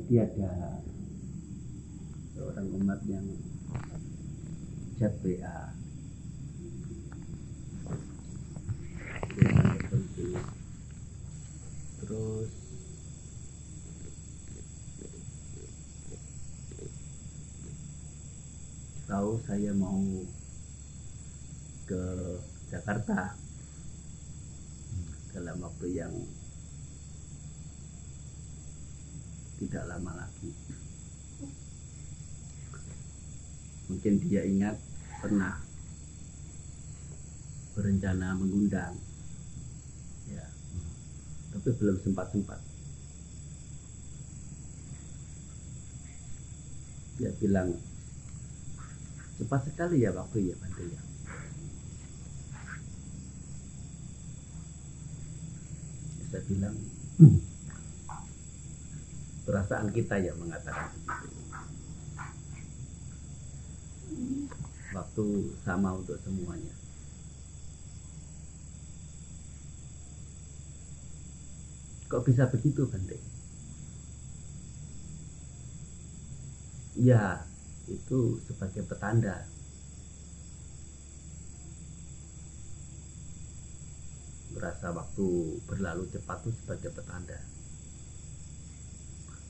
Jadi ada seorang umat yang WA terus tahu saya mau ke Jakarta. Dalam waktu yang tidak lama lagi. Mungkin dia ingat pernah berencana mengundang. Ya. Tapi belum sempat sempat dia bilang cepat sekali ya waktu ya Bante ya. Saya bilang perasaan kita yang mengatakan begitu. Waktu sama untuk semuanya. Kok bisa begitu Bante? Ya itu sebagai petanda. Merasa waktu berlalu cepat itu sebagai petanda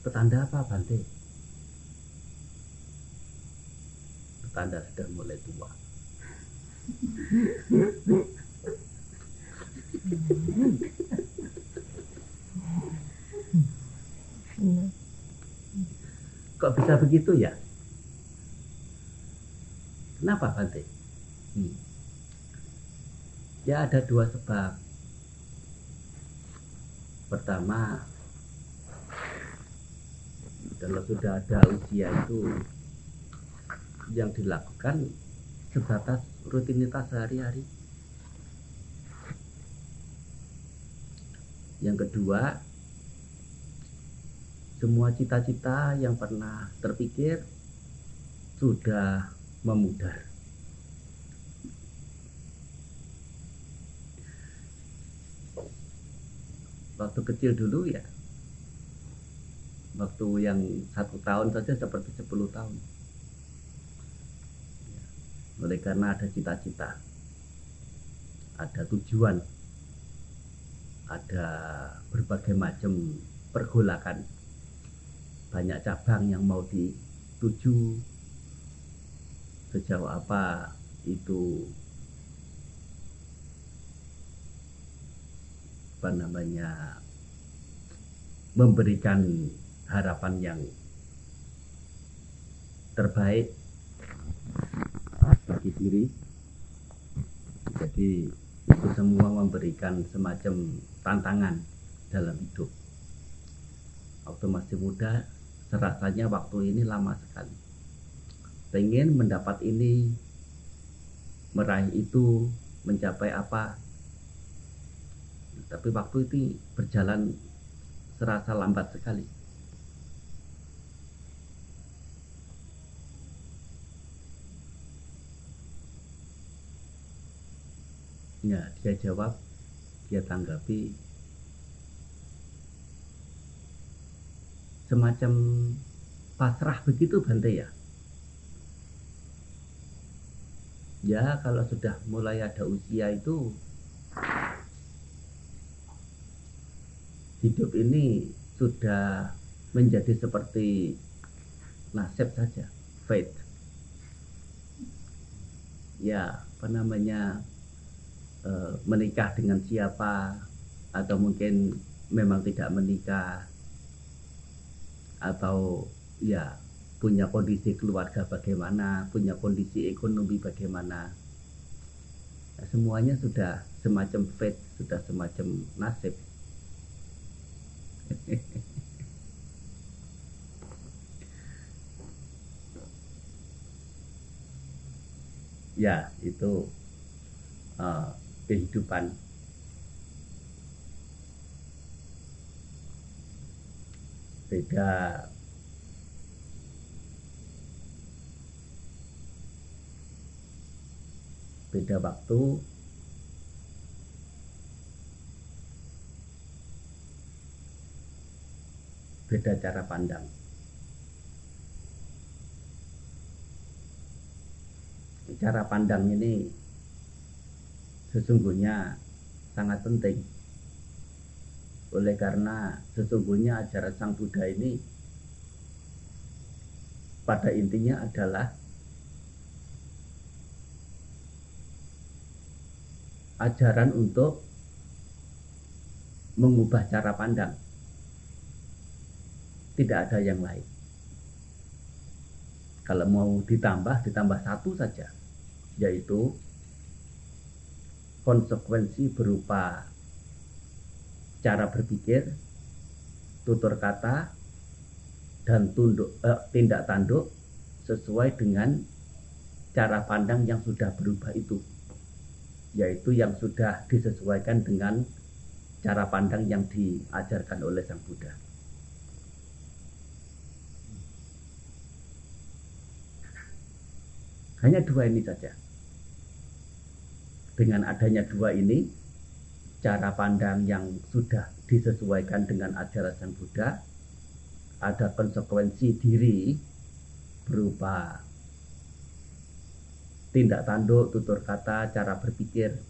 petanda apa Bante? Petanda sudah mulai tua. Kok bisa begitu ya? Kenapa Bante? Hmm. ya ada dua sebab. Pertama kalau sudah ada usia itu yang dilakukan sebatas rutinitas sehari-hari yang kedua semua cita-cita yang pernah terpikir sudah memudar. Waktu kecil dulu ya, waktu yang satu tahun saja seperti sepuluh tahun. Oleh karena ada cita-cita, ada tujuan, ada berbagai macam pergolakan. Banyak cabang yang mau dituju. Sejauh apa itu apa namanya memberikan harapan yang terbaik bagi diri. Jadi itu semua memberikan semacam tantangan dalam hidup. Waktu masih muda rasanya waktu ini lama sekali. Pengen mendapat ini meraih itu mencapai apa. Tapi waktu itu berjalan serasa lambat sekali ya dia jawab dia tanggapi semacam pasrah begitu Bante ya? Ya kalau sudah mulai ada usia itu hidup ini sudah menjadi seperti nasib saja fate ya apa namanya e, menikah dengan siapa atau mungkin memang tidak menikah atau ya punya kondisi keluarga bagaimana, punya kondisi ekonomi bagaimana. Semuanya sudah semacam fate, sudah semacam nasib. ya, itu uh, kehidupan. Beda. Beda waktu. Beda cara pandang. Cara pandang ini sesungguhnya sangat penting. Oleh karena sesungguhnya ajaran Sang Buddha ini pada intinya adalah ajaran untuk mengubah cara pandang. Tidak ada yang lain. Kalau mau ditambah, ditambah satu saja, yaitu konsekuensi berupa cara berpikir, tutur kata, dan tunduk, eh, tindak tanduk sesuai dengan cara pandang yang sudah berubah itu, yaitu yang sudah disesuaikan dengan cara pandang yang diajarkan oleh Sang Buddha. Hanya dua ini saja. Dengan adanya dua ini, cara pandang yang sudah disesuaikan dengan ajaran Sang Buddha, ada konsekuensi diri berupa tindak tanduk, tutur kata, cara berpikir,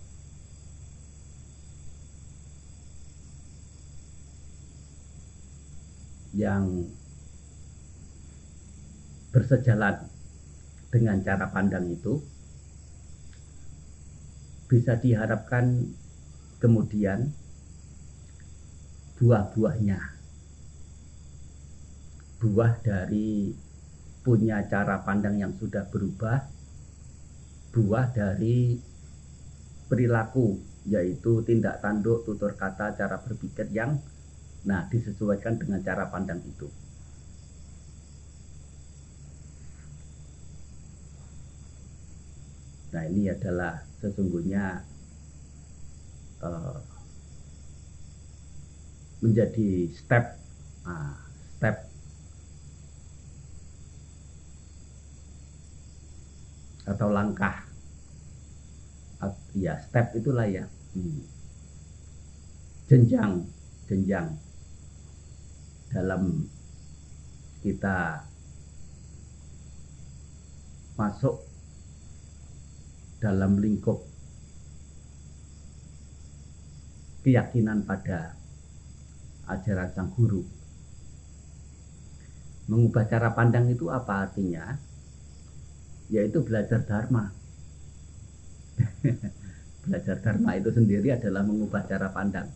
yang bersejalan dengan cara pandang itu bisa diharapkan kemudian buah-buahnya buah dari punya cara pandang yang sudah berubah buah dari perilaku yaitu tindak tanduk tutur kata cara berpikir yang Nah, disesuaikan dengan cara pandang itu. Nah, ini adalah sesungguhnya uh, menjadi step, uh, step atau langkah, uh, ya step itulah ya, hmm. jenjang, jenjang dalam kita masuk dalam lingkup keyakinan pada ajaran sang guru. Mengubah cara pandang itu apa artinya? Yaitu belajar dharma. belajar dharma itu sendiri adalah mengubah cara pandang.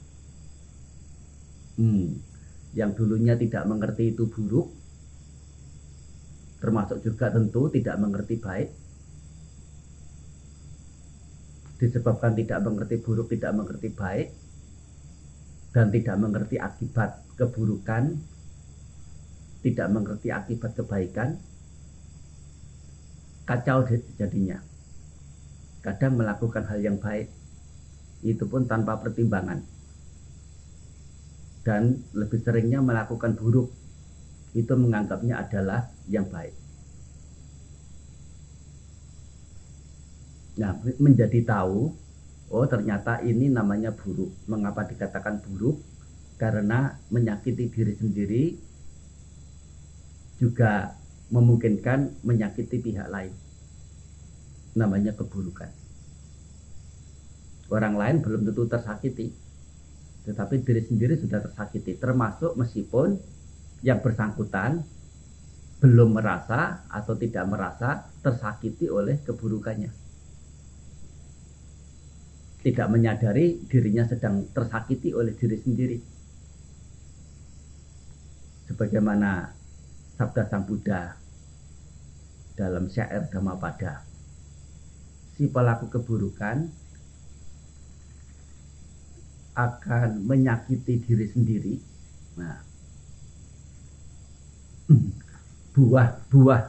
Hmm yang dulunya tidak mengerti itu buruk, termasuk juga tentu tidak mengerti baik, disebabkan tidak mengerti buruk, tidak mengerti baik, dan tidak mengerti akibat keburukan, tidak mengerti akibat kebaikan, kacau jadinya. Kadang melakukan hal yang baik, itu pun tanpa pertimbangan dan lebih seringnya melakukan buruk itu menganggapnya adalah yang baik. Nah, menjadi tahu, oh ternyata ini namanya buruk. Mengapa dikatakan buruk? Karena menyakiti diri sendiri juga memungkinkan menyakiti pihak lain. Namanya keburukan. Orang lain belum tentu tersakiti, tetapi diri sendiri sudah tersakiti termasuk meskipun yang bersangkutan belum merasa atau tidak merasa tersakiti oleh keburukannya tidak menyadari dirinya sedang tersakiti oleh diri sendiri sebagaimana sabda sang Buddha dalam syair Dhammapada si pelaku keburukan akan menyakiti diri sendiri. Nah, buah buah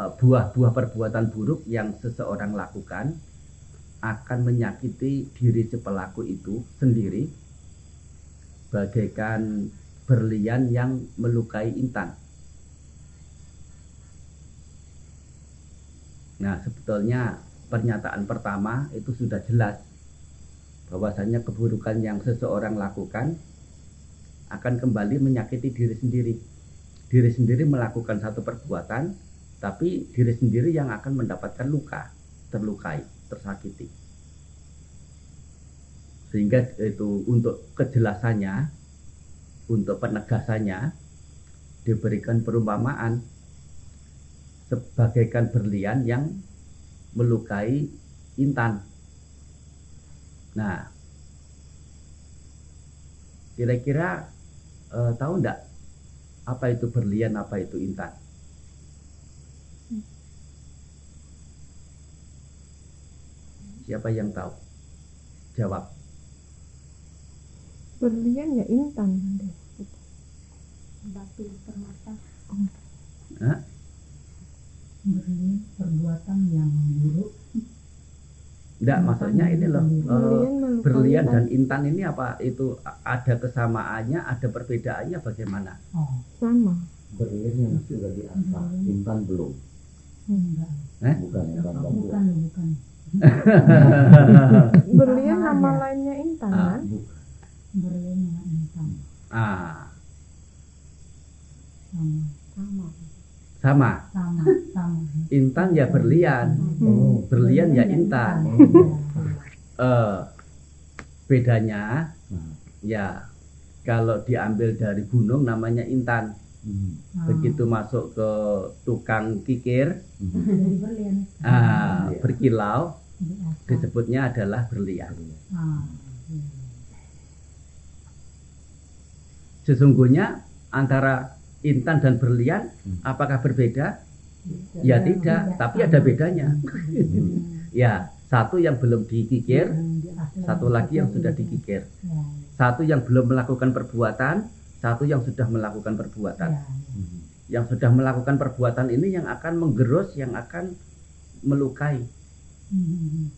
eh, buah buah perbuatan buruk yang seseorang lakukan akan menyakiti diri si pelaku itu sendiri bagaikan berlian yang melukai intan. Nah, sebetulnya pernyataan pertama itu sudah jelas bahwasanya keburukan yang seseorang lakukan akan kembali menyakiti diri sendiri. Diri sendiri melakukan satu perbuatan, tapi diri sendiri yang akan mendapatkan luka, terlukai, tersakiti. Sehingga itu untuk kejelasannya, untuk penegasannya, diberikan perumpamaan sebagaikan berlian yang melukai intan. Nah, kira-kira eh, tahu enggak apa itu berlian, apa itu intan? Siapa yang tahu? Jawab. Berlian ya intan batu permata Hah? berlian perbuatan yang buruk Enggak, maksudnya ini loh. eh, Berlian melukai berlian intan. dan intan ini apa itu ada kesamaannya, ada perbedaannya bagaimana? oh sama berlian yang sudah diasah intan belum enggak Eh? bukan intan bambu bukan bukan berlian Sama nama aja. lainnya intan Ah. kan berlian yang intan Ah, sama sama sama. sama sama Intan ya berlian, oh berlian ya intan. Eh, bedanya nah, ya kalau diambil dari gunung namanya intan. Hmm, Begitu masuk ke tukang kikir, hmm. berlian ah, Iya. berkilau, disebutnya adalah berlian. ah Sesungguhnya antara intan dan berlian Hmm. apakah berbeda? Ya tidak, tapi ada bedanya. Ya, satu yang belum dikikir, satu lagi yang sudah dikikir. ya, Satu yang belum melakukan perbuatan, satu yang sudah melakukan perbuatan. ya. Yang sudah melakukan perbuatan ini yang akan menggerus, yang akan melukai. Hmm.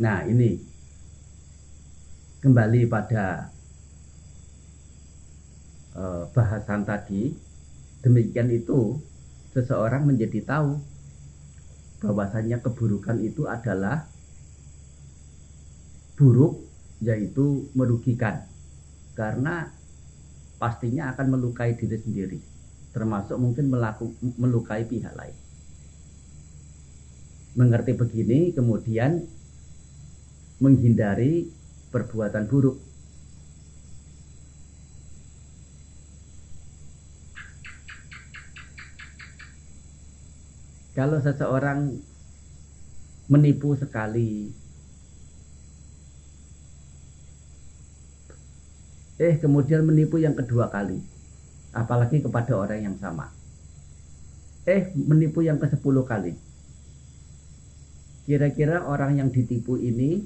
Nah, ini kembali pada eh, bahasan tadi. Demikian itu seseorang menjadi tahu bahwasannya keburukan itu adalah buruk yaitu merugikan. Karena pastinya akan melukai diri sendiri termasuk mungkin melaku, melukai pihak lain. Mengerti begini kemudian menghindari perbuatan buruk. Kalau seseorang menipu sekali eh kemudian menipu yang kedua kali. Apalagi kepada orang yang sama. Eh menipu yang ke sepuluh kali. Kira-kira orang yang ditipu ini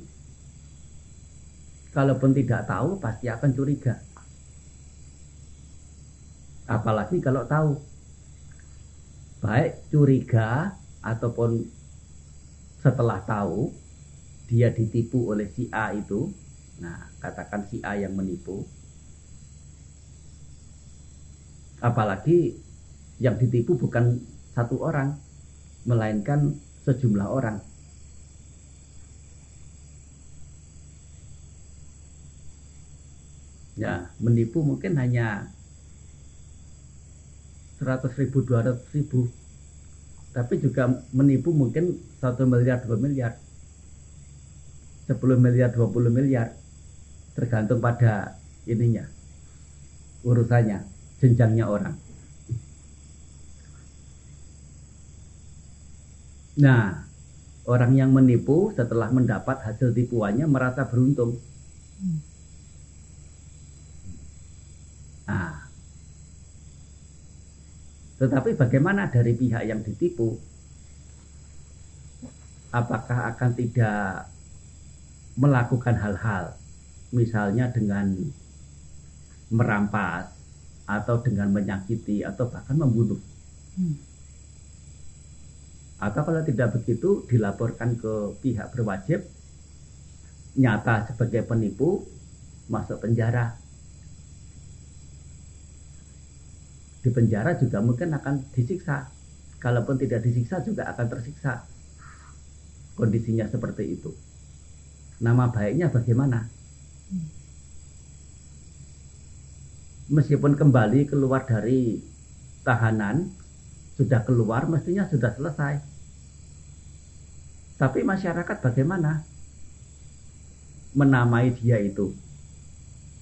kalaupun tidak tahu pasti akan curiga. Apalagi kalau tahu. Baik curiga ataupun setelah tahu dia ditipu oleh si A itu. Nah katakan si A yang menipu apalagi yang ditipu bukan satu orang melainkan sejumlah orang. Ya menipu mungkin hanya 100 ribu 200 ribu. Tapi juga menipu mungkin 1 miliar 2 miliar 10 miliar 20 miliar tergantung pada ininya urusannya jenjangnya orang. Nah orang yang menipu setelah mendapat hasil tipuannya merasa beruntung. Nah tetapi bagaimana dari pihak yang ditipu? Apakah akan tidak melakukan hal-hal, misalnya dengan merampas, atau dengan menyakiti, atau bahkan membunuh? Hmm. Atau kalau tidak begitu, dilaporkan ke pihak berwajib, nyata sebagai penipu, masuk penjara. di penjara juga mungkin akan disiksa. Kalaupun tidak disiksa juga akan tersiksa. Kondisinya seperti itu. nama baiknya bagaimana meskipun kembali keluar dari tahanan sudah keluar mestinya sudah selesai. Tapi masyarakat bagaimana? Menamai dia itu.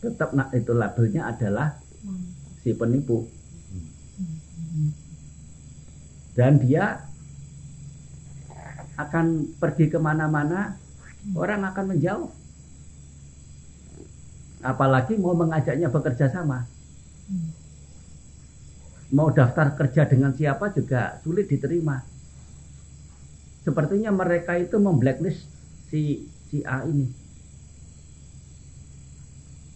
Tetap itu labelnya adalah si penipu. Dan dia akan pergi ke mana-mana orang akan menjauh. Apalagi mau mengajaknya bekerja sama mau daftar kerja dengan siapa juga sulit diterima. Sepertinya mereka itu memblacklist si si A ini.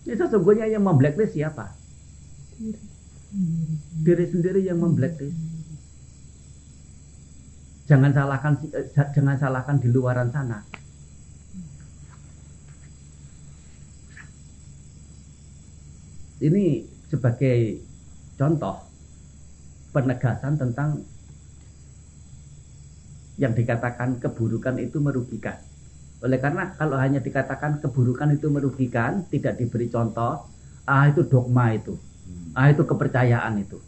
Ini sesungguhnya yang memblacklist siapa? Diri sendiri yang memblacklist. Jangan salahkan eh, jangan salahkan di luaran sana. Ini sebagai contoh penegasan tentang yang dikatakan keburukan itu merugikan. Oleh karena kalau hanya dikatakan keburukan itu merugikan, tidak diberi contoh, ah itu dogma itu, ah itu kepercayaan itu,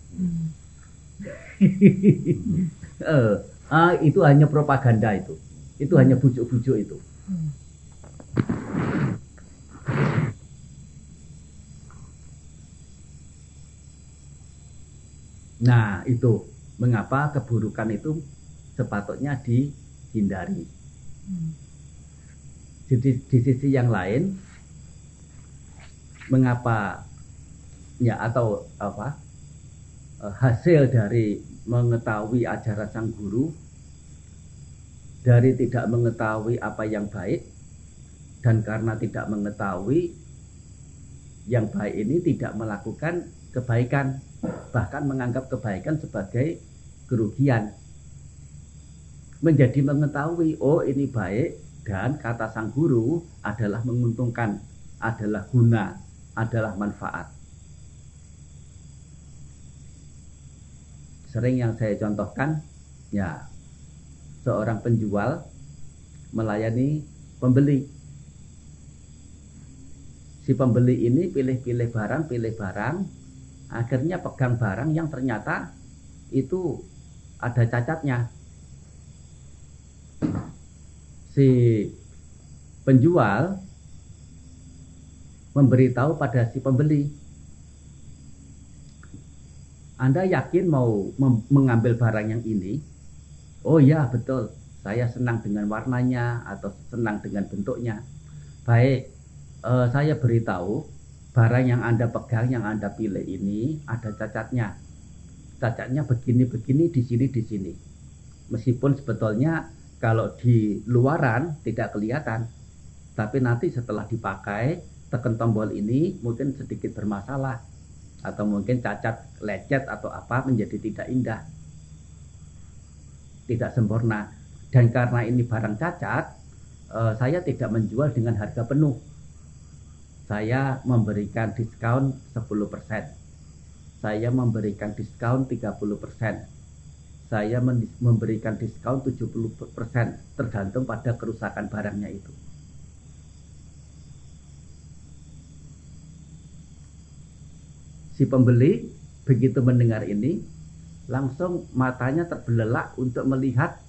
eh, ah itu hanya propaganda itu, itu hanya bujuk-bujuk itu. Nah, itu. Mengapa keburukan itu sepatutnya dihindari. Jadi di sisi yang lain, mengapa ya atau apa eh, hasil dari mengetahui ajaran sang guru dari tidak mengetahui apa yang baik dan karena tidak mengetahui yang baik ini tidak melakukan kebaikan bahkan menganggap kebaikan sebagai kerugian. Menjadi mengetahui oh ini baik dan kata sang guru adalah menguntungkan adalah guna adalah manfaat. Sering yang saya contohkan ya seorang penjual melayani pembeli. Si pembeli ini pilih-pilih barang pilih barang akhirnya pegang barang yang ternyata itu ada cacatnya. Si penjual memberitahu pada si pembeli Anda yakin mau mengambil barang yang ini? Oh ya betul. Saya senang dengan warnanya atau senang dengan bentuknya. Baik eh, saya beritahu barang yang Anda pegang, yang Anda pilih ini ada cacatnya. Cacatnya begini-begini di sini di sini. Meskipun sebetulnya kalau di luaran tidak kelihatan, tapi nanti setelah dipakai tekan tombol ini mungkin sedikit bermasalah atau mungkin cacat lecet atau apa menjadi tidak indah. Tidak sempurna. Dan karena ini barang cacat, eh, saya tidak menjual dengan harga penuh saya memberikan diskon 10%. Saya memberikan diskon 30%. Saya memberikan diskon 70% tergantung pada kerusakan barangnya itu. Si pembeli begitu mendengar ini langsung matanya terbelelak untuk melihat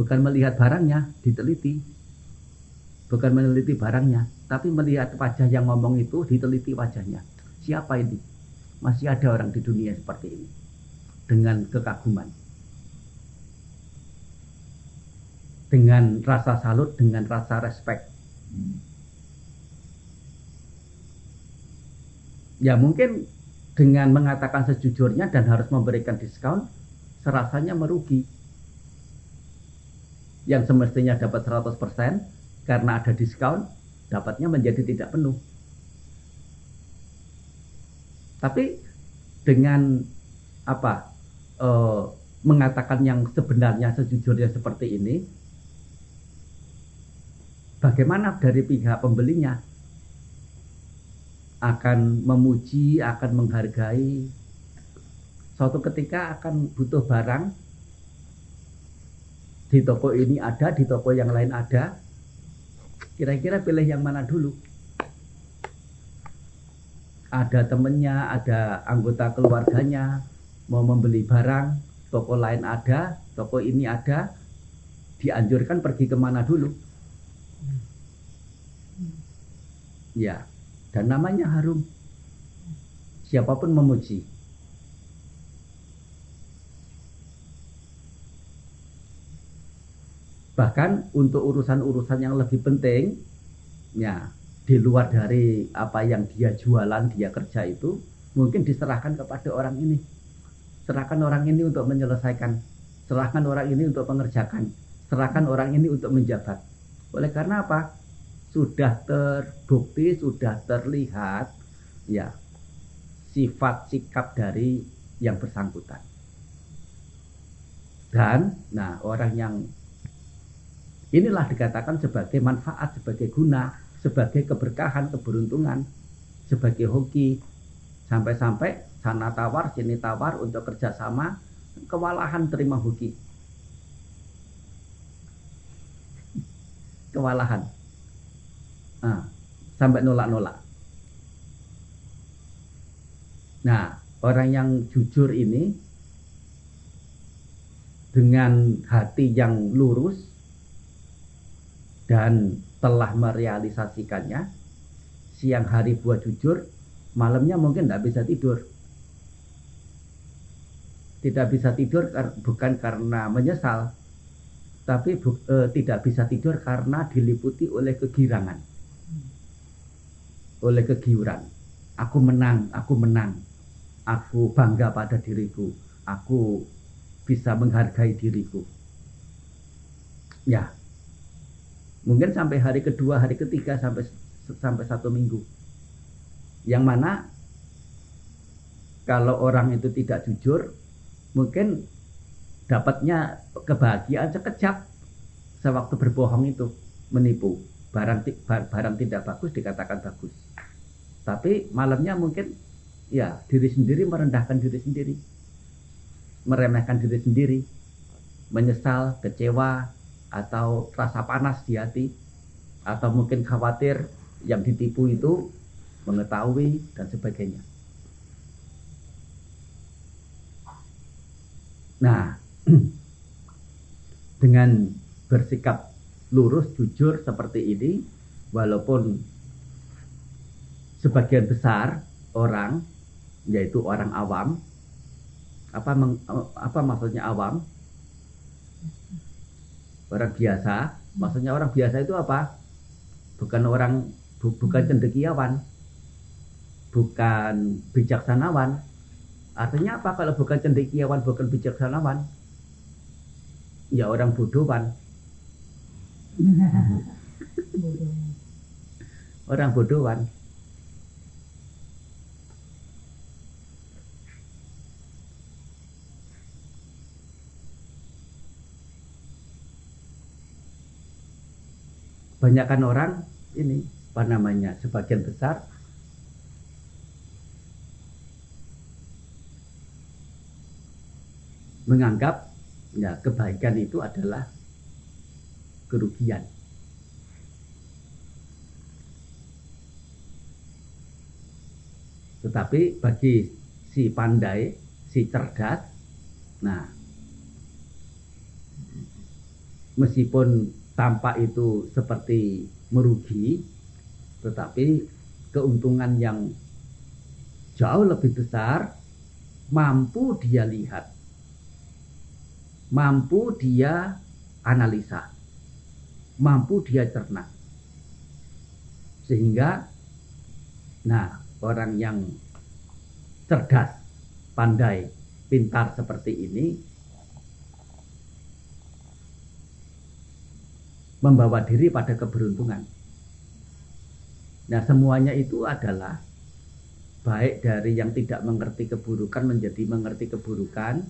bukan melihat barangnya diteliti bukan meneliti barangnya tapi melihat wajah yang ngomong itu diteliti wajahnya. Siapa ini? Masih ada orang di dunia seperti ini. Dengan kekaguman. Dengan rasa salut dengan rasa respect. Ya mungkin dengan mengatakan sejujurnya dan harus memberikan diskon serasanya merugi. Yang semestinya dapat 100% karena ada diskon dapatnya menjadi tidak penuh. Tapi dengan apa e, mengatakan yang sebenarnya sejujurnya seperti ini, bagaimana dari pihak pembelinya akan memuji, akan menghargai, suatu ketika akan butuh barang di toko ini ada, di toko yang lain ada, Kira-kira pilih yang mana dulu? Ada temennya, ada anggota keluarganya, mau membeli barang, toko lain ada, toko ini ada, dianjurkan pergi ke mana dulu? Ya, dan namanya harum. Siapa pun memuji. Bahkan untuk urusan-urusan yang lebih penting, ya di luar dari apa yang dia jualan, dia kerja itu, mungkin diserahkan kepada orang ini. Serahkan orang ini untuk menyelesaikan, serahkan orang ini untuk mengerjakan, serahkan orang ini untuk menjabat. Oleh karena apa? Sudah terbukti, sudah terlihat, ya sifat sikap dari yang bersangkutan. Dan, nah orang yang Inilah dikatakan sebagai manfaat, sebagai guna, sebagai keberkahan, keberuntungan, sebagai hoki. Sampai-sampai sana tawar, sini tawar untuk kerjasama, kewalahan terima hoki. Kewalahan. Nah, sampai nolak-nolak. Nah, orang yang jujur ini dengan hati yang lurus dan telah merealisasikannya. Siang hari buat jujur malamnya mungkin tidak bisa tidur. Tidak bisa tidur bukan karena menyesal tapi bu, e, tidak bisa tidur karena diliputi oleh kegirangan. Oleh kegiuran. Aku menang aku menang. Aku bangga pada diriku. Aku bisa menghargai diriku. Ya Mungkin sampai hari kedua, hari ketiga sampai sampai satu minggu. Yang mana kalau orang itu tidak jujur, mungkin dapatnya kebahagiaan sekejap sewaktu berbohong itu menipu. Barang barang tidak bagus dikatakan bagus. Tapi malamnya mungkin ya diri sendiri merendahkan diri sendiri. Meremehkan diri sendiri. Menyesal kecewa atau rasa panas di hati atau mungkin khawatir yang ditipu itu mengetahui dan sebagainya. Nah, dengan bersikap lurus, jujur seperti ini, walaupun sebagian besar orang, yaitu orang awam, apa apa maksudnya awam? Orang biasa. Maksudnya orang biasa itu apa? Bukan orang bu, bukan cendekiawan. Bukan bijaksanawan. Artinya apa? Kalau bukan cendekiawan bukan bijaksanawan ya orang bodohan. Orang bodohan banyakkan orang ini apa namanya sebagian besar menganggap ya kebaikan itu adalah kerugian. Tetapi bagi si pandai, si cerdas, nah meskipun tampak itu seperti merugi, tetapi keuntungan yang jauh lebih besar mampu dia lihat, mampu dia analisa, mampu dia cerna. Sehingga, nah orang yang cerdas, pandai, pintar seperti ini membawa diri pada keberuntungan. Nah, semuanya itu adalah baik dari yang tidak mengerti keburukan menjadi mengerti keburukan,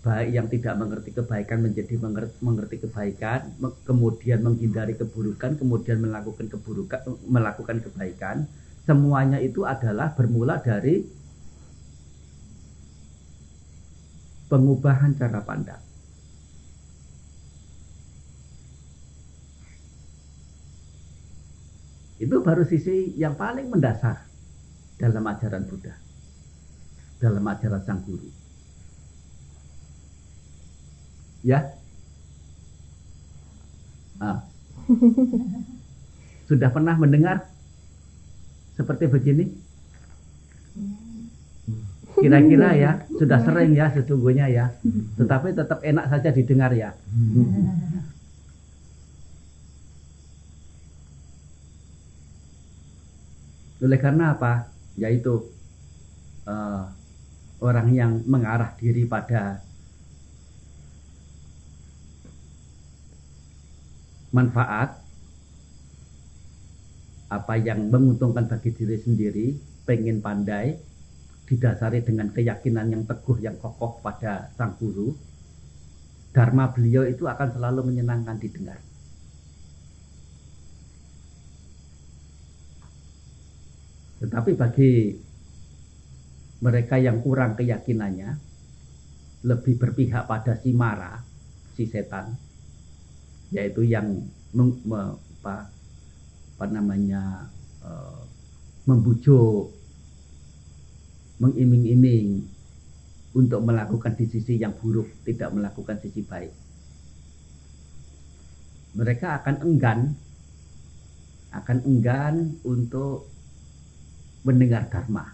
baik yang tidak mengerti kebaikan menjadi mengerti kebaikan, kemudian menghindari keburukan, kemudian melakukan keburukan, melakukan kebaikan. Semuanya itu adalah bermula dari pengubahan cara pandang. Itu baru sisi yang paling mendasar dalam ajaran Buddha. Dalam ajaran Sang Guru. Ya. Ah. Sudah pernah mendengar seperti begini? Kira-kira ya, sudah sering ya sesungguhnya ya. Tetapi tetap enak saja didengar ya. Oleh karena apa? Yaitu uh, orang yang mengarah diri pada manfaat apa yang menguntungkan bagi diri sendiri, pengen pandai, didasari dengan keyakinan yang teguh, yang kokoh pada sang guru, dharma beliau itu akan selalu menyenangkan didengar. Tetapi bagi mereka yang kurang keyakinannya, lebih berpihak pada si Mara, si setan, yaitu yang meng, me, apa, apa namanya uh, membujuk, mengiming-iming untuk melakukan di sisi yang buruk, tidak melakukan sisi baik. Mereka akan enggan, akan enggan untuk mendengar dharma.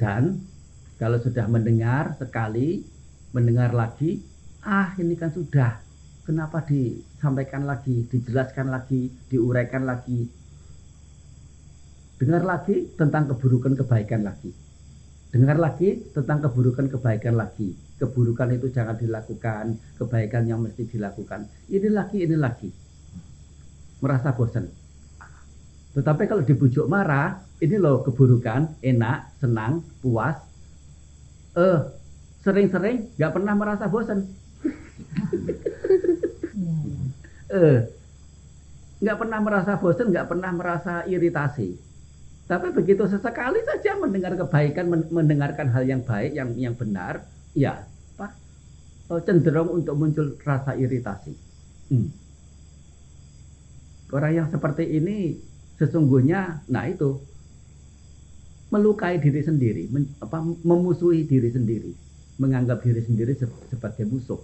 Dan kalau sudah mendengar sekali, mendengar lagi, ah ini kan sudah. Kenapa disampaikan lagi, dijelaskan lagi, diuraikan lagi. Dengar lagi tentang keburukan kebaikan lagi. Dengar lagi tentang keburukan kebaikan lagi. Keburukan itu jangan dilakukan, kebaikan yang mesti dilakukan. Ini lagi, ini lagi. Merasa bosan tetapi kalau dibujuk marah, ini loh keburukan, enak, senang, puas. Eh, sering-sering nggak pernah merasa bosan. eh, nggak pernah merasa bosan, nggak pernah merasa iritasi. Tapi begitu sesekali saja mendengar kebaikan, mendengarkan hal yang baik, yang yang benar, ya, pak, oh, cenderung untuk muncul rasa iritasi. Hmm. Orang yang seperti ini sesungguhnya nah itu melukai diri sendiri, men, apa, memusuhi diri sendiri, menganggap diri sendiri se sebagai musuh.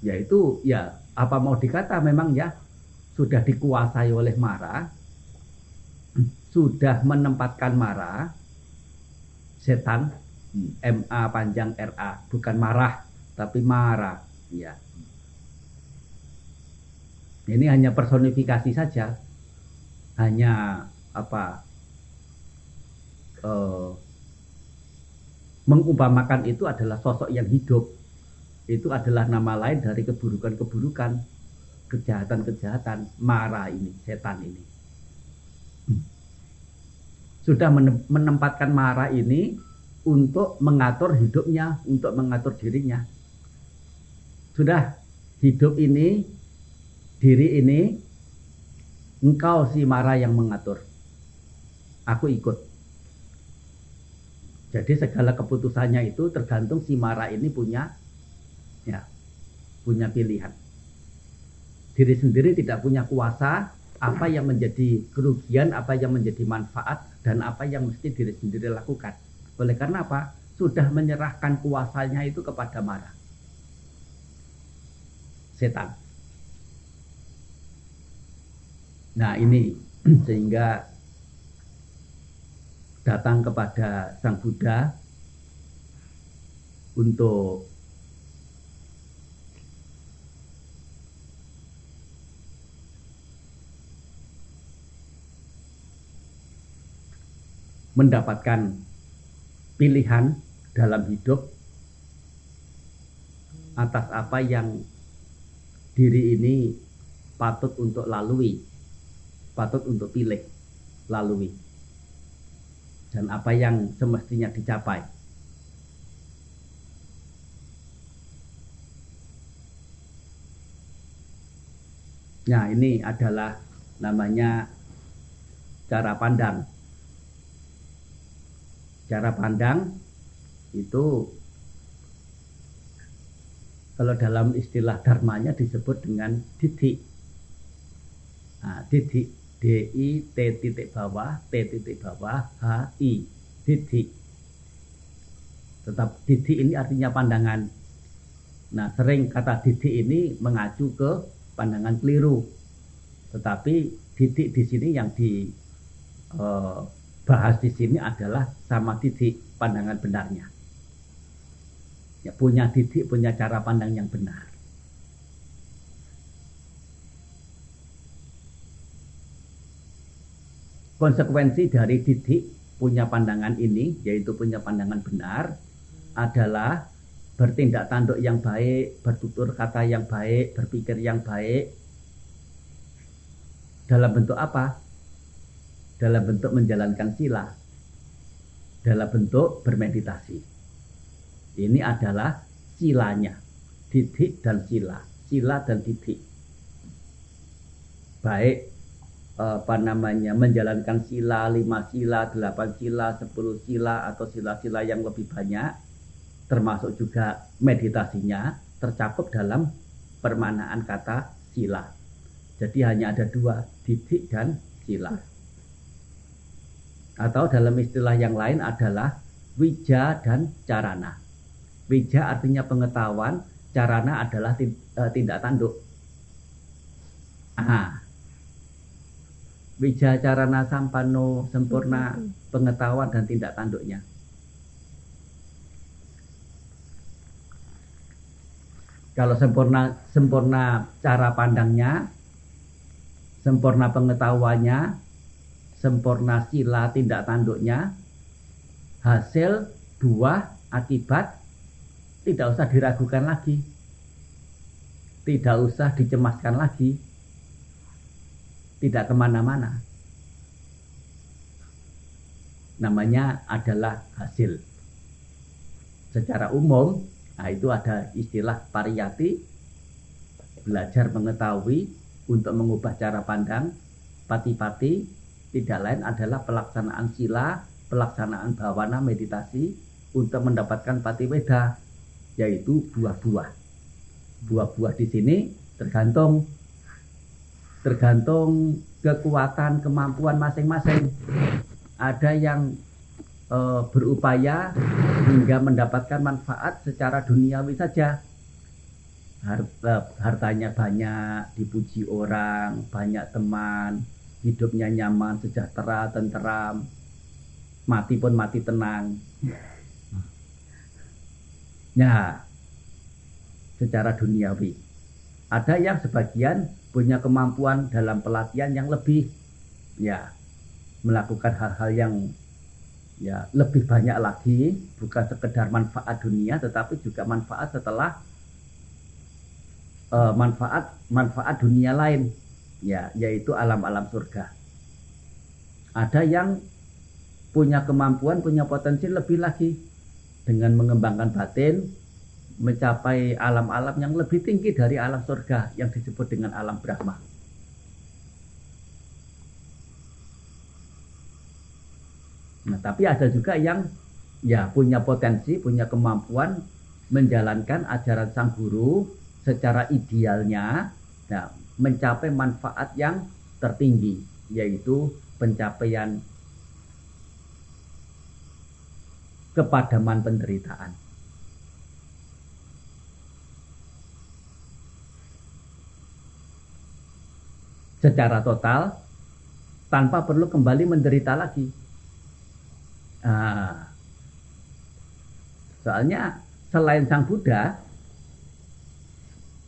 Yaitu ya apa mau dikata memang ya sudah dikuasai oleh Mara, sudah menempatkan Mara, setan, MA panjang RA, bukan marah, tapi marah, ya ini hanya personifikasi saja, hanya apa uh, mengumpamakan itu adalah sosok yang hidup. Itu adalah nama lain dari keburukan-keburukan, kejahatan-kejahatan, marah ini, setan ini. Sudah menempatkan marah ini untuk mengatur hidupnya, untuk mengatur dirinya. Sudah hidup ini diri ini engkau si Mara yang mengatur. Aku ikut. Jadi segala keputusannya itu tergantung si Mara ini punya ya, punya pilihan. Diri sendiri tidak punya kuasa apa yang menjadi kerugian, apa yang menjadi manfaat dan apa yang mesti diri sendiri lakukan. Oleh karena apa? Sudah menyerahkan kuasanya itu kepada Mara. Setan. Nah ini sehingga datang kepada Sang Buddha untuk mendapatkan pilihan dalam hidup atas apa yang diri ini patut untuk lalui patut untuk pilih lalui dan apa yang semestinya dicapai. Nah, ini adalah namanya cara pandang. Cara pandang itu Kalau dalam istilah dharmanya disebut dengan didik. Nah, didik D I T titik bawah T titik bawah H I. Tetap didik ini artinya pandangan. Nah, sering kata didik ini mengacu ke pandangan keliru. Tetapi didik di sini yang dibahas di sini adalah sama didik pandangan benarnya ya, punya titik, punya cara pandang yang benar. Konsekuensi dari didik punya pandangan ini, yaitu punya pandangan benar, adalah bertindak tanduk yang baik, bertutur kata yang baik, berpikir yang baik. Dalam bentuk apa? Dalam bentuk menjalankan sila. Dalam bentuk bermeditasi. Ini adalah silanya. Didik dan sila. Sila dan didik. Baik apa namanya menjalankan sila, lima sila, delapan sila, sepuluh sila atau sila-sila yang lebih banyak termasuk juga meditasinya tercakup dalam permanaan kata sila. Jadi hanya ada dua, didik dan sila. Atau dalam istilah yang lain adalah wija dan carana. Wija artinya pengetahuan, carana adalah e, tindak tanduk. Ah. Wija carana sampano sempurna pengetahuan dan tindak tanduknya. Kalau sempurna sempurna cara pandangnya, sempurna pengetahuannya, sempurna sila tindak tanduknya, hasil buah akibat tidak usah diragukan lagi. Tidak usah dicemaskan lagi. Tidak ke mana-mana. Namanya adalah hasil. Secara umum, nah itu ada istilah pariyati, belajar mengetahui untuk mengubah cara pandang, pati-pati, tidak lain adalah pelaksanaan sila, pelaksanaan bawana meditasi untuk mendapatkan pati weda yaitu buah-buah. Buah-buah di sini tergantung tergantung kekuatan kemampuan masing-masing. Ada yang e, berupaya hingga mendapatkan manfaat secara duniawi saja. Harta, hartanya banyak, dipuji orang, banyak teman, hidupnya nyaman, sejahtera, tenteram, mati pun mati tenang. Ya, secara duniawi. Ada yang sebagian punya kemampuan dalam pelatihan yang lebih, ya, melakukan hal-hal yang ya lebih banyak lagi, bukan sekedar manfaat dunia, tetapi juga manfaat setelah uh, manfaat manfaat dunia lain, ya, yaitu alam-alam surga. Ada yang punya kemampuan, punya potensi lebih lagi, dengan mengembangkan batin mencapai alam-alam yang lebih tinggi dari alam surga yang disebut dengan alam Brahma. Nah, tapi ada juga yang ya punya potensi, punya kemampuan menjalankan ajaran sang guru secara idealnya, nah, mencapai manfaat yang tertinggi, yaitu pencapaian kepadaman penderitaan. Secara total, tanpa perlu kembali menderita lagi. Nah, soalnya selain Sang Buddha,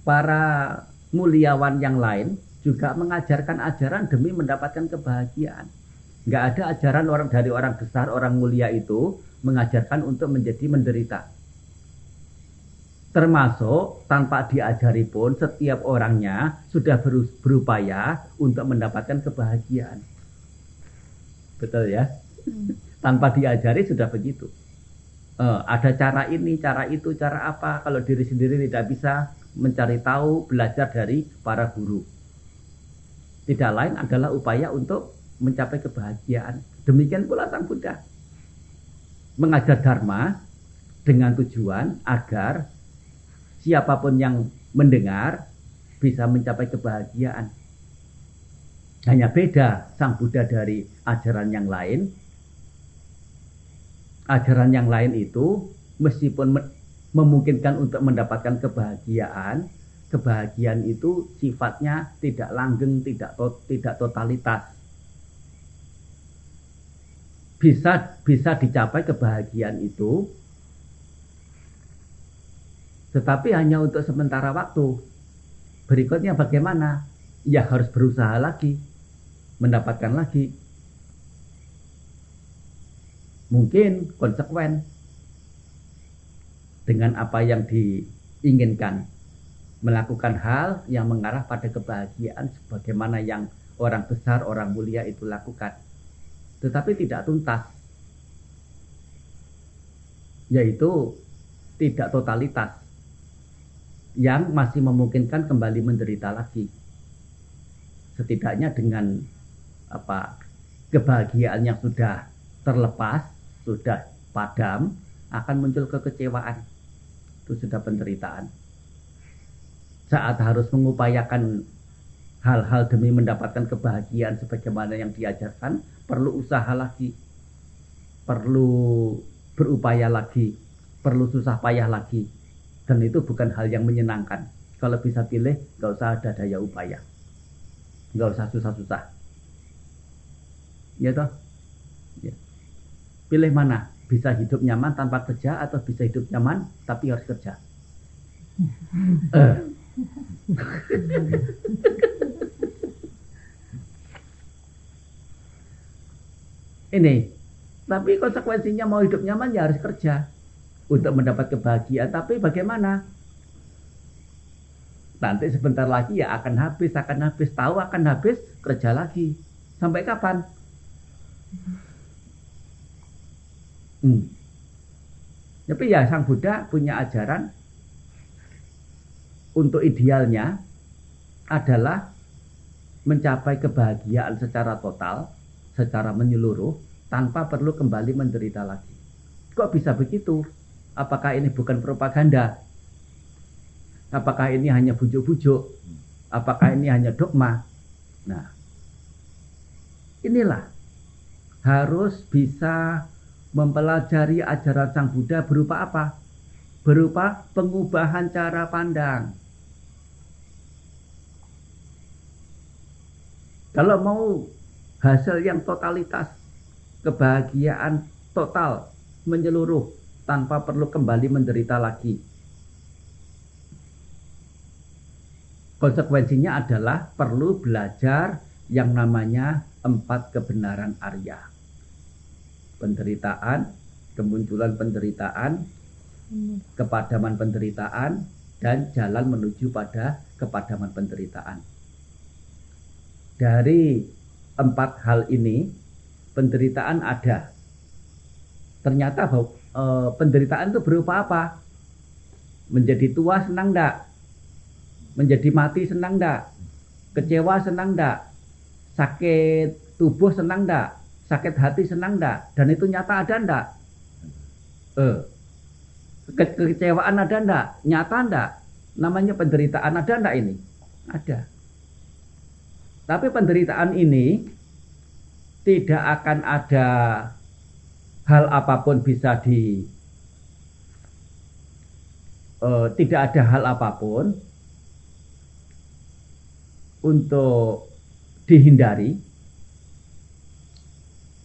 para muliawan yang lain juga mengajarkan ajaran demi mendapatkan kebahagiaan. Nggak ada ajaran orang dari orang besar, orang mulia itu mengajarkan untuk menjadi menderita. Termasuk tanpa diajari pun setiap orangnya sudah berupaya untuk mendapatkan kebahagiaan. Betul ya? Hmm. Tanpa diajari sudah begitu. Uh, ada cara ini, cara itu, cara apa. Kalau diri sendiri tidak bisa mencari tahu, belajar dari para guru. Tidak lain adalah upaya untuk mencapai kebahagiaan. Demikian pula Sang Buddha mengajar dharma dengan tujuan agar siapa pun yang mendengar bisa mencapai kebahagiaan. Hanya beda Sang Buddha dari ajaran yang lain. Ajaran yang lain itu meskipun memungkinkan untuk mendapatkan kebahagiaan, kebahagiaan itu sifatnya tidak langgeng, tidak to, tidak totalitas. Bisa bisa dicapai kebahagiaan itu tetapi hanya untuk sementara waktu. Berikutnya bagaimana? Ya harus berusaha lagi, mendapatkan lagi. Mungkin konsekuen dengan apa yang diinginkan melakukan hal yang mengarah pada kebahagiaan sebagaimana yang orang besar, orang mulia itu lakukan. Tetapi tidak tuntas. Yaitu tidak totalitas. Yang masih memungkinkan kembali menderita lagi. Setidaknya dengan apa kebahagiaan yang sudah terlepas, sudah padam, akan muncul kekecewaan. Itu sudah penderitaan saat harus mengupayakan hal-hal demi mendapatkan kebahagiaan sebagaimana yang diajarkan, perlu usaha lagi, perlu berupaya lagi, perlu susah payah lagi. Dan itu bukan hal yang menyenangkan. Kalau bisa pilih, nggak usah ada daya upaya. Nggak usah susah-susah. Ya toh? Ya. Pilih mana? Bisa hidup nyaman tanpa kerja atau bisa hidup nyaman tapi harus kerja? eh ini tapi konsekuensinya mau hidup nyaman ya harus kerja untuk mendapat kebahagiaan tapi bagaimana nanti sebentar lagi ya akan habis akan habis tahu akan habis kerja lagi sampai kapan hmm. tapi ya sang Buddha punya ajaran untuk idealnya adalah mencapai kebahagiaan secara total, secara menyeluruh, tanpa perlu kembali menderita lagi. Kok bisa begitu? Apakah ini bukan propaganda? Apakah ini hanya bujuk-bujuk? Apakah ini hanya dogma? Nah, inilah harus bisa mempelajari ajaran Sang Buddha berupa apa? Berupa pengubahan cara pandang Kalau mau hasil yang totalitas, kebahagiaan total menyeluruh tanpa perlu kembali menderita lagi. Konsekuensinya adalah perlu belajar yang namanya empat kebenaran Arya. Penderitaan, kemunculan penderitaan, kepadaman penderitaan, dan jalan menuju pada kepadaman penderitaan dari empat hal ini penderitaan ada. Ternyata bahwa e, penderitaan itu berupa apa? Menjadi tua senang ndak? Menjadi mati senang ndak? Kecewa senang ndak? Sakit tubuh senang ndak? Sakit hati senang ndak? Dan itu nyata ada ndak? Eh, ke kekecewaan ada ndak? Nyata ndak? Namanya penderitaan ada ndak ini? Ada. Tapi penderitaan ini tidak akan ada hal apa pun bisa di uh, tidak ada hal apa pun untuk dihindari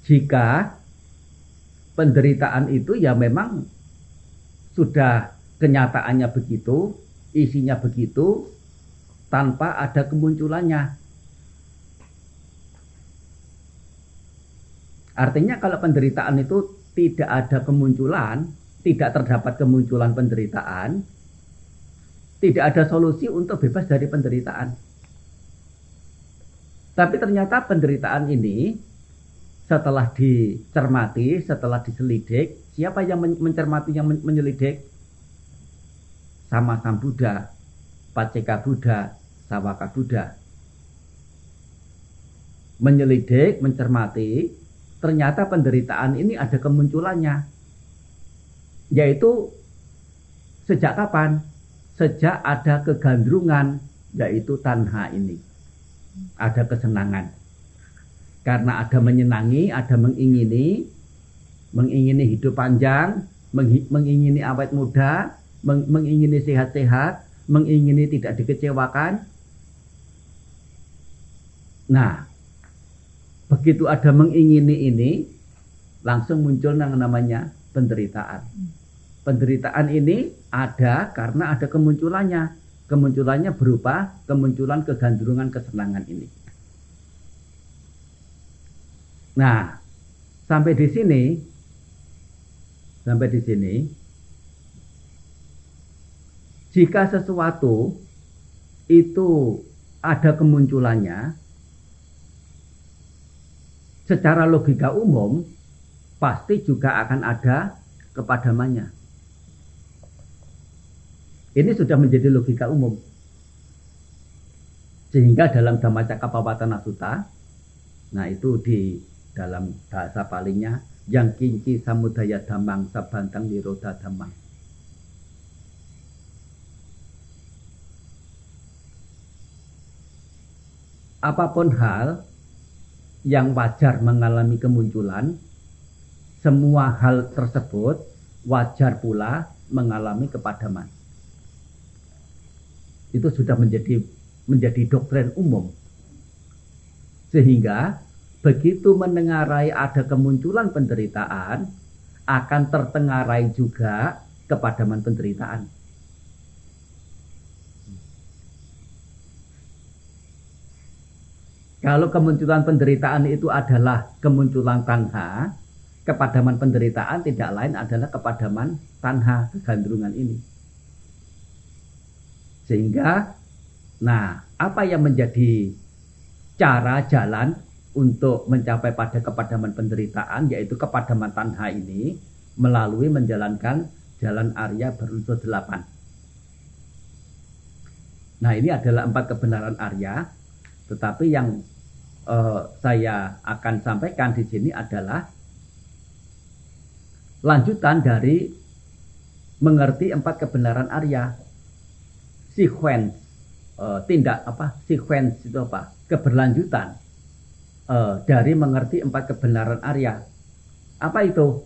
jika penderitaan itu ya memang sudah kenyataannya begitu, isinya begitu tanpa ada kemunculannya. Artinya kalau penderitaan itu tidak ada kemunculan, tidak terdapat kemunculan penderitaan, tidak ada solusi untuk bebas dari penderitaan. Tapi ternyata penderitaan ini setelah dicermati, setelah diselidik, siapa yang mencermati yang menyelidik? Sama Sang Buddha, Paceka Buddha, Sawaka Buddha. Menyelidik, mencermati, ternyata penderitaan ini ada kemunculannya. Yaitu sejak kapan? sejak ada kegandrungan yaitu tanha ini. Ada kesenangan. Karena ada menyenangi, ada mengingini, mengingini hidup panjang, mengingini awet muda, meng- mengingini sehat-sehat, mengingini tidak dikecewakan. Nah, begitu ada mengingini ini, langsung muncul yang namanya penderitaan. Penderitaan ini ada karena ada kemunculannya. Kemunculannya berupa kemunculan kegandrungan kesenangan ini. Nah, sampai di sini, sampai di sini, jika sesuatu itu ada kemunculannya, secara logika umum pasti juga akan ada kepadamannya. Ini sudah menjadi logika umum. Sehingga dalam Dhammacakkappawatana Sutta, nah itu di dalam bahasa palingnya, yang kinci samudaya damang sabantang niroda damang. Apa pun hal yang wajar mengalami kemunculan, semua hal tersebut wajar pula mengalami kepadaman. Itu sudah menjadi menjadi doktrin umum. Sehingga begitu mendengarai ada kemunculan penderitaan, akan tertengarai juga kepadaman penderitaan. Kalau kemunculan penderitaan itu adalah kemunculan tanha, kepadaman penderitaan tidak lain adalah kepadaman tanha, kegandrungan ini. Sehingga, nah, apa yang menjadi cara jalan untuk mencapai pada kepadaman penderitaan, yaitu kepadaman tanha ini, melalui menjalankan jalan Arya berunsur delapan. Nah, ini adalah empat kebenaran Arya, tetapi yang eh, saya akan sampaikan di sini adalah lanjutan dari mengerti empat kebenaran Arya. Sequence eh, tindak apa? Sequence itu apa? Keberlanjutan eh, dari mengerti empat kebenaran Arya. Apa itu?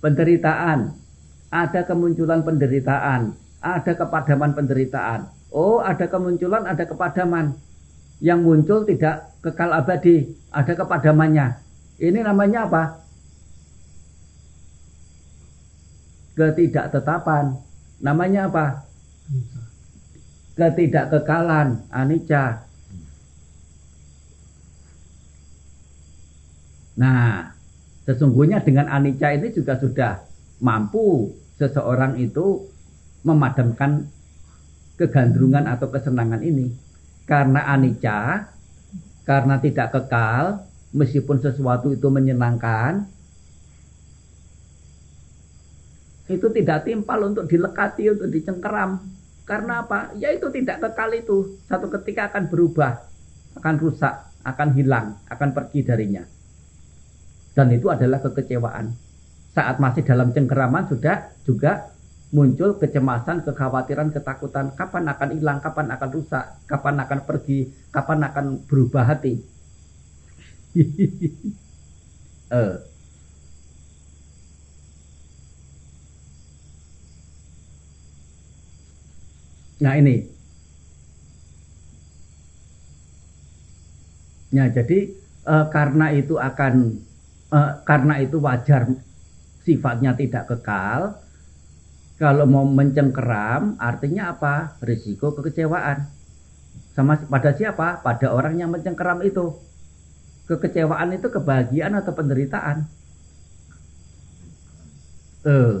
Penderitaan. Ada kemunculan penderitaan, ada kepadaman penderitaan. Oh, ada kemunculan, ada kepadaman yang muncul tidak kekal abadi, ada kepadamannya. Ini namanya apa? Ketidaktetapan. Namanya apa? Ketidakkekalan, anicca. Nah, sesungguhnya dengan anicca ini juga sudah mampu seseorang itu memadamkan kegandrungan atau kesenangan ini karena anicca, karena tidak kekal, meskipun sesuatu itu menyenangkan, itu tidak timpal untuk dilekati, untuk dicengkeram. Karena apa? Ya itu tidak kekal itu. Satu ketika akan berubah, akan rusak, akan hilang, akan pergi darinya. Dan itu adalah kekecewaan. Saat masih dalam cengkeraman sudah juga muncul kecemasan, kekhawatiran, ketakutan. Kapan akan hilang, kapan akan rusak, kapan akan pergi, kapan akan berubah hati. eh. Nah ini. Ya jadi eh, karena itu akan eh, karena itu wajar sifatnya tidak kekal, kalau mau mencengkeram artinya apa? Risiko kekecewaan. Sama pada siapa? Pada orang yang mencengkeram itu. Kekecewaan itu kebahagiaan atau penderitaan? Eh.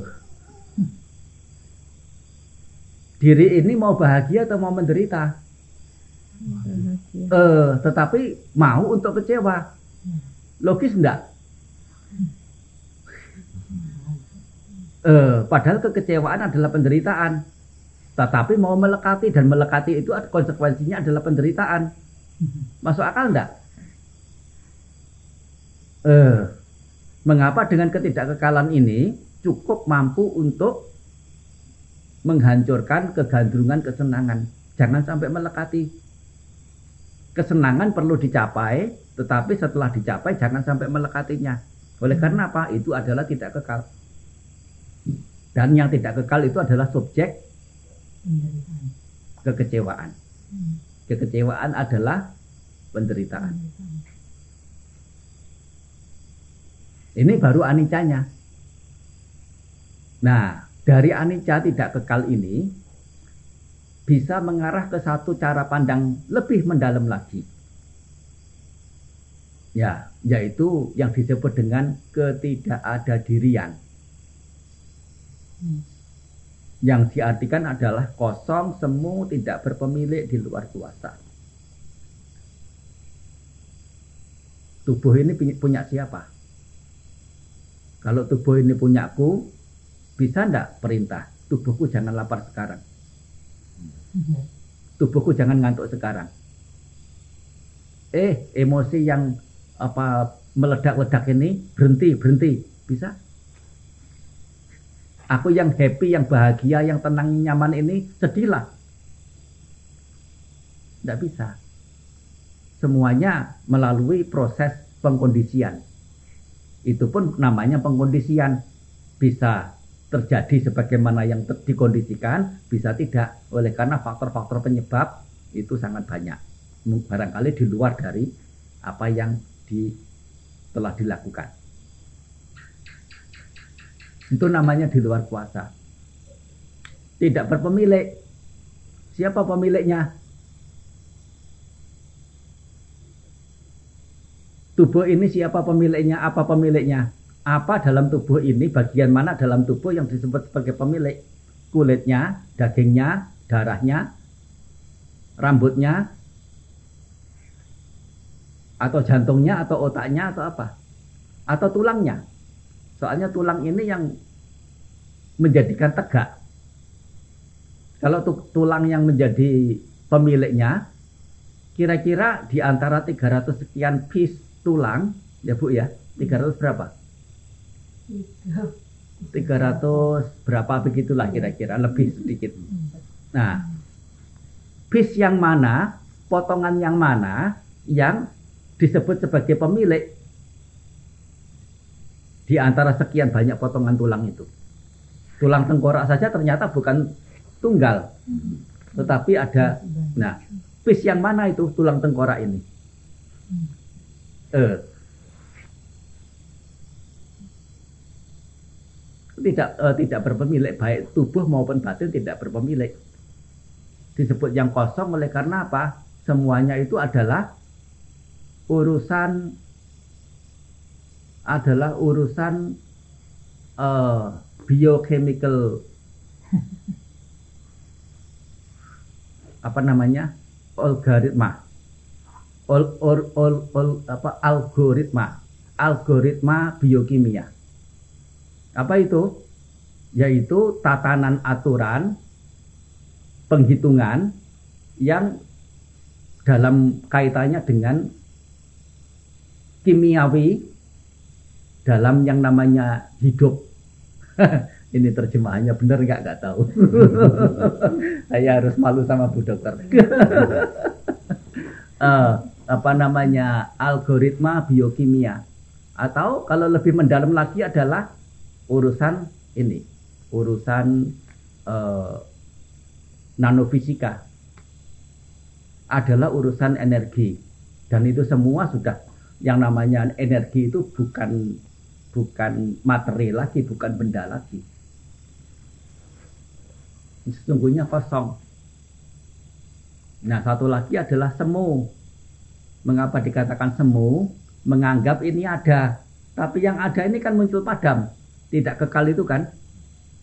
Diri ini mau bahagia atau mau menderita? Eh, tetapi mau untuk kecewa. Logis enggak? Eh, padahal kekecewaan adalah penderitaan. Tetapi mau melekati dan melekati itu konsekuensinya adalah penderitaan. Masuk akal enggak? Eh, mengapa dengan ketidakkekalan ini cukup mampu untuk menghancurkan kegandrungan kesenangan. Jangan sampai melekati. Kesenangan perlu dicapai, tetapi setelah dicapai jangan sampai melekatinya. Oleh karena apa? Itu adalah tidak kekal. Dan yang tidak kekal itu adalah subjek Penderitaan. kekecewaan. Hmm. Kekecewaan adalah penderitaan. Ini baru anicanya. Nah, dari anicca tidak kekal ini bisa mengarah ke satu cara pandang lebih mendalam lagi. Ya, yaitu yang disebut dengan ketidakadadirian. Hmm. Yang diartikan adalah kosong, semu, tidak berpemilik di luar kuasa. Tubuh ini punya- siapa? Kalau tubuh ini punyaku, bisa ndak perintah? Tubuhku jangan lapar sekarang. Iya. Tubuhku jangan ngantuk sekarang. Eh, emosi yang apa meledak-ledak ini berhenti, berhenti. Bisa? Aku yang happy, yang bahagia, yang tenang, nyaman ini sedihlah. Tidak bisa. Semuanya melalui proses pengkondisian. Itu pun namanya pengkondisian. Bisa terjadi sebagaimana yang dikondisikan, bisa tidak. Oleh karena faktor-faktor penyebab itu sangat banyak. Barangkali di luar dari apa yang di, telah dilakukan. Itu namanya di luar kuasa. Tidak berpemilik. Siapa pemiliknya? Tubuh ini siapa pemiliknya? Apa pemiliknya? Apa dalam tubuh ini? Bagian mana dalam tubuh yang disebut sebagai pemilik? Kulitnya, dagingnya, darahnya, rambutnya, atau jantungnya, atau otaknya, atau apa? Atau tulangnya? Soalnya tulang ini yang menjadikan tegak. Kalau tu- tulang yang menjadi pemiliknya, kira-kira di antara 300 sekian piece tulang, ya Bu ya, 300 berapa? Tiga. 300 berapa begitulah kira-kira, lebih sedikit. Nah, piece yang mana, potongan yang mana yang disebut sebagai pemilik di antara sekian banyak potongan tulang itu. Tulang tengkorak saja ternyata bukan tunggal, tetapi ada nah, piece yang mana itu tulang tengkorak ini? Eh, tidak eh, tidak berpemilik baik tubuh maupun batin tidak berpemilik disebut yang kosong oleh karena apa semuanya itu adalah urusan adalah urusan eh, biochemical. Apa namanya? Algoritma. Ol- ol- ol- ol- apa algoritma. Algoritma biokimia. Apa itu? Yaitu tatanan aturan penghitungan yang dalam kaitannya dengan kimiawi dalam yang namanya hidup. Ini terjemahannya benar nggak? Nggak tahu. Saya harus malu sama bu dokter. Eh, apa namanya? Algoritma biokimia. Atau kalau lebih mendalam lagi adalah urusan ini. Urusan eh, nanofisika. Adalah urusan energi. Dan itu semua sudah. Yang namanya energi itu bukan bukan materi lagi bukan benda lagi. Sesungguhnya kosong. Nah satu lagi adalah semu. Mengapa dikatakan semu? Menganggap ini ada. Tapi yang ada ini kan muncul padam. Tidak kekal itu kan?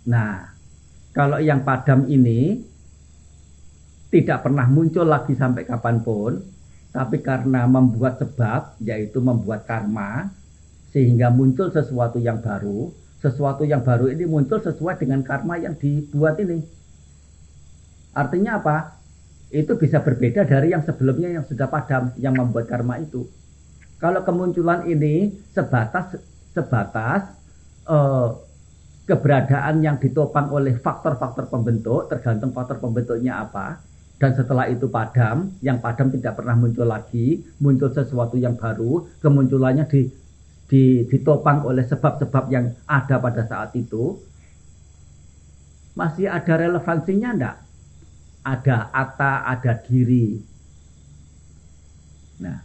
Nah kalau yang padam ini tidak pernah muncul lagi sampai kapan pun tapi karena membuat sebab yaitu membuat karma sehingga muncul sesuatu yang baru sesuatu yang baru ini muncul sesuai dengan karma yang dibuat ini artinya apa itu bisa berbeda dari yang sebelumnya yang sudah padam yang membuat karma itu kalau kemunculan ini sebatas sebatas eh, keberadaan yang ditopang oleh faktor-faktor pembentuk, tergantung faktor pembentuknya apa. Dan setelah itu padam, yang padam tidak pernah muncul lagi, muncul sesuatu yang baru, kemunculannya di, di, ditopang oleh sebab-sebab yang ada pada saat itu. Masih ada relevansinya enggak? Ada ata, ada diri. Nah,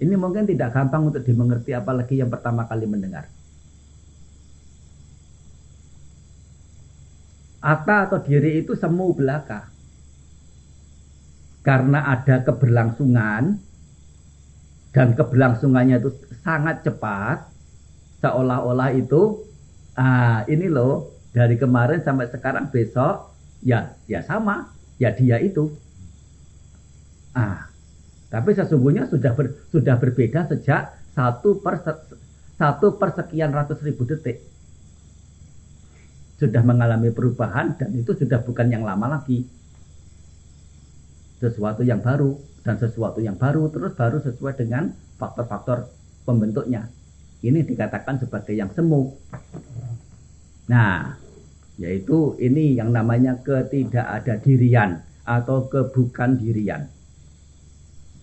ini mungkin tidak gampang untuk dimengerti apalagi yang pertama kali mendengar. Ata atau diri itu semu belaka. Karena ada keberlangsungan dan keberlangsungannya itu sangat cepat, seolah-olah itu ah ini loh dari kemarin sampai sekarang besok ya ya sama ya dia itu. Ah tapi sesungguhnya sudah ber, sudah berbeda sejak satu per satu persekian ratus ribu detik. Sudah mengalami perubahan dan itu sudah bukan yang lama lagi. Sesuatu yang baru dan sesuatu yang baru terus baru sesuai dengan faktor-faktor pembentuknya. Ini dikatakan sebagai yang semu. Nah, yaitu ini yang namanya ketidakada dirian atau kebukan dirian.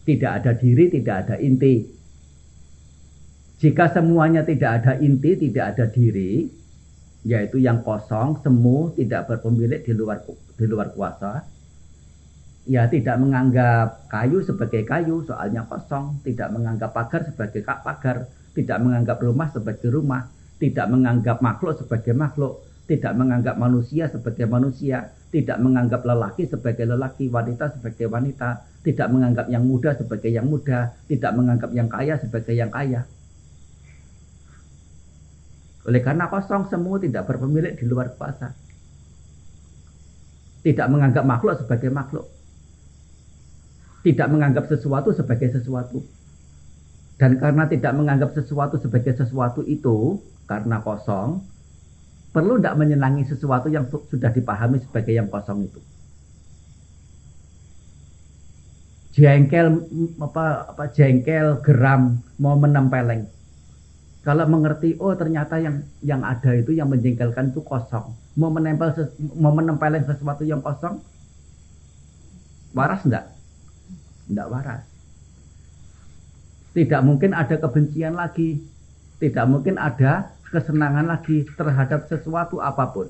Tidak ada diri, tidak ada inti. Jika semuanya tidak ada inti, tidak ada diri, yaitu yang kosong, semu, tidak berpemilik di luar di luar kuasa. Ya tidak menganggap kayu sebagai kayu, soalnya kosong, tidak menganggap pagar sebagai pagar, tidak menganggap rumah sebagai rumah, tidak menganggap makhluk sebagai makhluk, tidak menganggap manusia sebagai manusia, tidak menganggap lelaki sebagai lelaki, wanita sebagai wanita, tidak menganggap yang muda sebagai yang muda, tidak menganggap yang kaya sebagai yang kaya. Oleh karena kosong semua tidak berpemilik di luar kuasa. Tidak menganggap makhluk sebagai makhluk. Tidak menganggap sesuatu sebagai sesuatu. Dan karena tidak menganggap sesuatu sebagai sesuatu itu, karena kosong, perlu tidak menyenangi sesuatu yang sudah dipahami sebagai yang kosong itu. Jengkel apa apa jengkel geram mau menempeleng kalau mengerti, oh ternyata yang yang ada itu yang menjengkelkan itu kosong. Mau menempel mau menempelin sesuatu yang kosong, waras enggak? Enggak waras. Tidak mungkin ada kebencian lagi. Tidak mungkin ada kesenangan lagi terhadap sesuatu apa pun.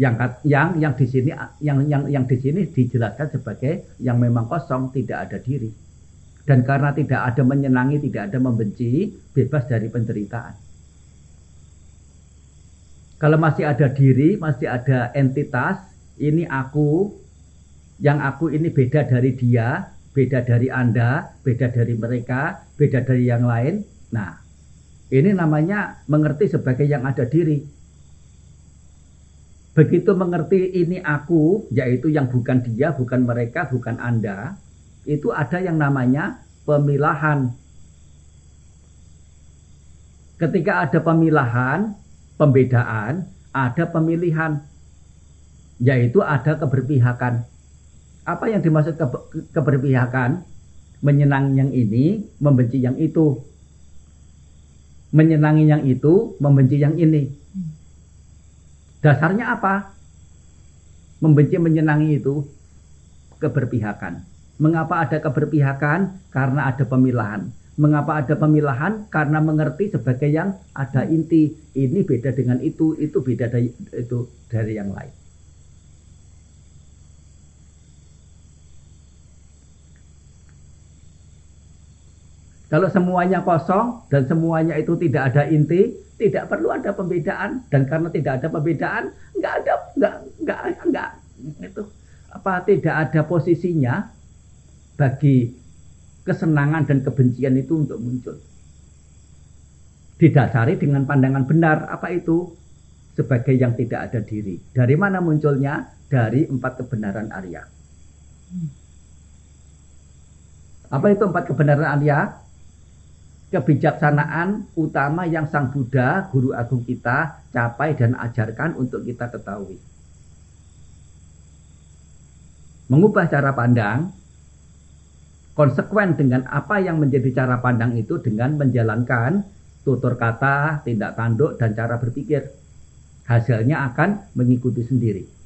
Yang yang yang di sini yang yang yang di sini dijelaskan sebagai yang memang kosong, tidak ada diri. Dan karena tidak ada menyenangi, tidak ada membenci, bebas dari penderitaan. Kalau masih ada diri, masih ada entitas, ini aku, yang aku ini beda dari dia, beda dari Anda, beda dari mereka, beda dari yang lain. Nah, ini namanya mengerti sebagai yang ada diri. Begitu mengerti ini aku, yaitu yang bukan dia, bukan mereka, bukan Anda, itu ada yang namanya pemilahan. Ketika ada pemilahan, pembedaan, ada pemilihan, yaitu ada keberpihakan. Apa yang dimaksud ke keberpihakan? Menyenangi yang ini, membenci yang itu. Menyenangi yang itu, membenci yang ini. Dasarnya apa? Membenci menyenangi itu keberpihakan. Mengapa ada keberpihakan? Karena ada pemilahan. Mengapa ada pemilahan? Karena mengerti sebagai yang ada inti. Ini beda dengan itu, itu beda dari itu dari yang lain. Kalau semuanya kosong dan semuanya itu tidak ada inti, tidak perlu ada pembedaan dan karena tidak ada pembedaan, nggak ada nggak nggak nggak itu apa tidak ada posisinya bagi kesenangan dan kebencian itu untuk muncul. Didasari dengan pandangan benar, apa itu? Sebagai yang tidak ada diri. Dari mana munculnya? Dari empat kebenaran Arya. Apa itu empat kebenaran Arya? Kebijaksanaan utama yang Sang Buddha, Guru Agung kita, capai dan ajarkan untuk kita ketahui. Mengubah cara pandang konsekuen dengan apa yang menjadi cara pandang itu dengan menjalankan tutur kata, tindak tanduk, dan cara berpikir. hasilnya akan mengikuti sendiri.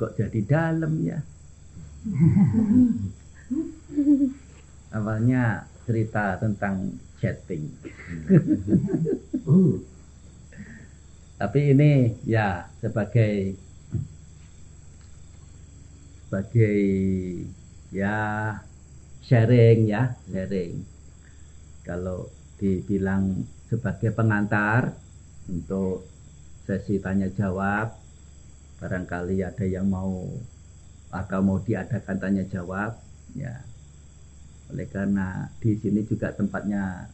Kok jadi dalam ya? Awalnya cerita tentang chatting. Tapi ini ya sebagai sebagai ya sharing ya sharing kalau dibilang sebagai pengantar untuk sesi tanya jawab barangkali ada yang mau atau mau diadakan tanya jawab ya. Oleh karena di sini juga tempatnya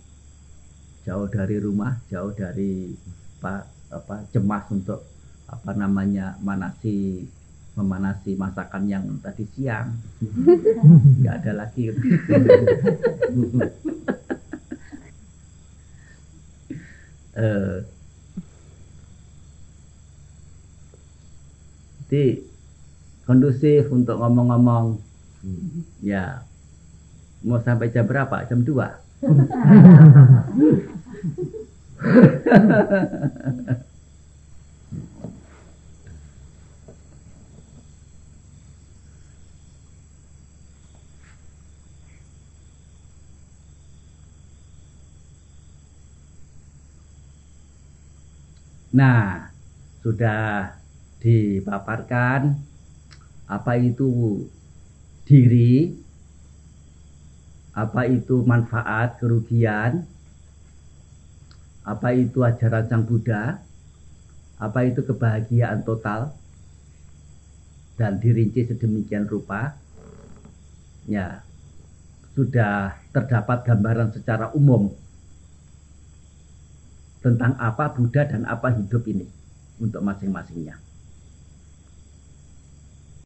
jauh dari rumah jauh dari apa apa cemas untuk apa namanya manasi memanasi masakan yang tadi siang. Nggak ada lagi. Eh jadi kondusif untuk ngomong-ngomong. Ya. Mau sampai jam berapa? Jam 2 Nah, sudah dipaparkan apa itu diri, apa itu manfaat, kerugian, apa itu ajaran Sang Buddha, apa itu kebahagiaan total, dan dirinci sedemikian rupa, ya sudah terdapat gambaran secara umum tentang apa Buddha dan apa hidup ini untuk masing-masingnya.